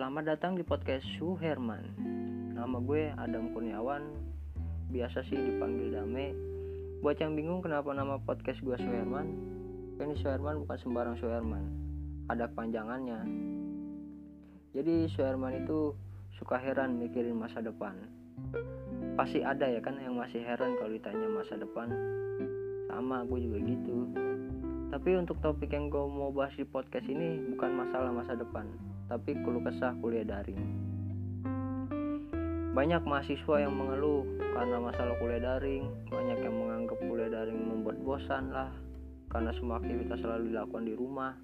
Selamat datang di podcast Suherman. Nama gue Adam Kurniawan. Biasa sih dipanggil Dame. Buat yang bingung kenapa nama podcast gue Suherman, ini Suherman bukan sembarang Suherman. Ada panjangannya. Jadi Suherman itu suka heran mikirin masa depan. Pasti ada ya kan yang masih heran kalau ditanya masa depan. Sama gue juga gitu. Tapi untuk topik yang gue mau bahas di podcast ini bukan masalah masa depan, tapi keluh kesah kuliah daring. Banyak mahasiswa yang mengeluh karena masalah kuliah daring, banyak yang menganggap kuliah daring membuat bosan lah, karena semua aktivitas selalu dilakukan di rumah.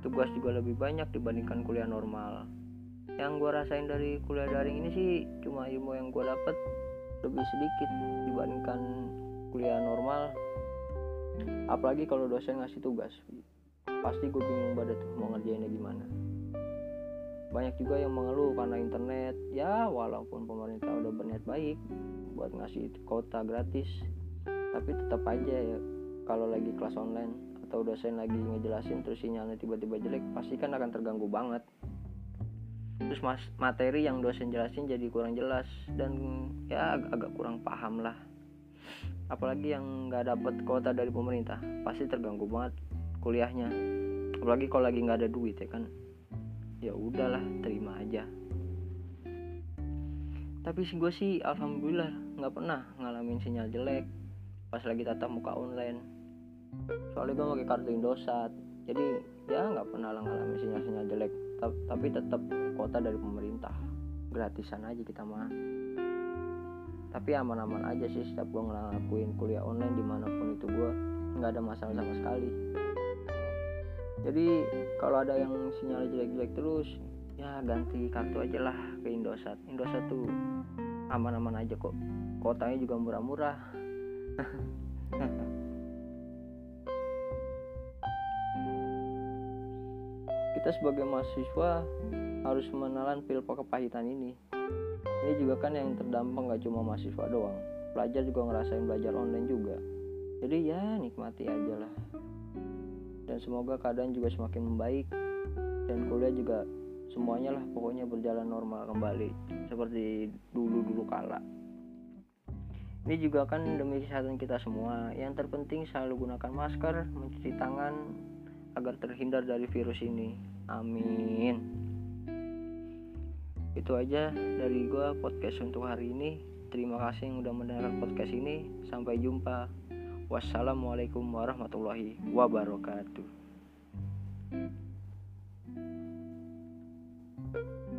Tugas juga lebih banyak dibandingkan kuliah normal. Yang gue rasain dari kuliah daring ini sih cuma ilmu yang gue dapet lebih sedikit dibandingkan kuliah normal apalagi kalau dosen ngasih tugas pasti gue bingung tuh mau ngerjainnya gimana banyak juga yang mengeluh karena internet. Ya walaupun pemerintah udah berniat baik buat ngasih kota gratis tapi tetap aja ya kalau lagi kelas online atau dosen lagi ngejelasin terus sinyalnya tiba-tiba jelek pasti kan akan terganggu banget. Terus mas materi yang dosen jelasin jadi kurang jelas dan ya agak, agak kurang paham lah. Apalagi yang nggak dapat kuota dari pemerintah pasti terganggu banget kuliahnya. Apalagi kalau lagi nggak ada duit ya kan ya udahlah terima aja. Tapi sih gue sih alhamdulillah nggak pernah ngalamin sinyal jelek pas lagi tatap muka online. Soalnya gue pakai kartu Indosat. Jadi ya nggak pernah lah ngalamin sinyal-sinyal jelek. Tapi tetap kuota dari pemerintah. Gratisan aja kita mah. Tapi aman-aman aja sih setiap gue ngelakuin kuliah online di mana pun itu gue nggak ada masalah sama sekali jadi kalau ada yang sinyal jelek-jelek terus ya ganti kartu aja lah ke Indosat. Indosat tuh aman-aman aja kok. Kotanya juga murah-murah. Kita sebagai mahasiswa harus menelan pil kepahitan ini. Ini juga kan yang terdampak gak cuma mahasiswa doang. Pelajar juga ngerasain belajar online juga. Jadi ya nikmati aja lah dan semoga keadaan juga semakin membaik. Dan kuliah juga semuanya lah pokoknya berjalan normal kembali. Seperti dulu-dulu kala. Ini juga kan demi kesehatan kita semua. Yang terpenting selalu gunakan masker mencuci tangan agar terhindar dari virus ini. Amin. Itu aja dari gue podcast untuk hari ini. Terima kasih yang udah mendengarkan podcast ini. Sampai jumpa Wassalamualaikum warahmatullahi wabarakatuh. thank you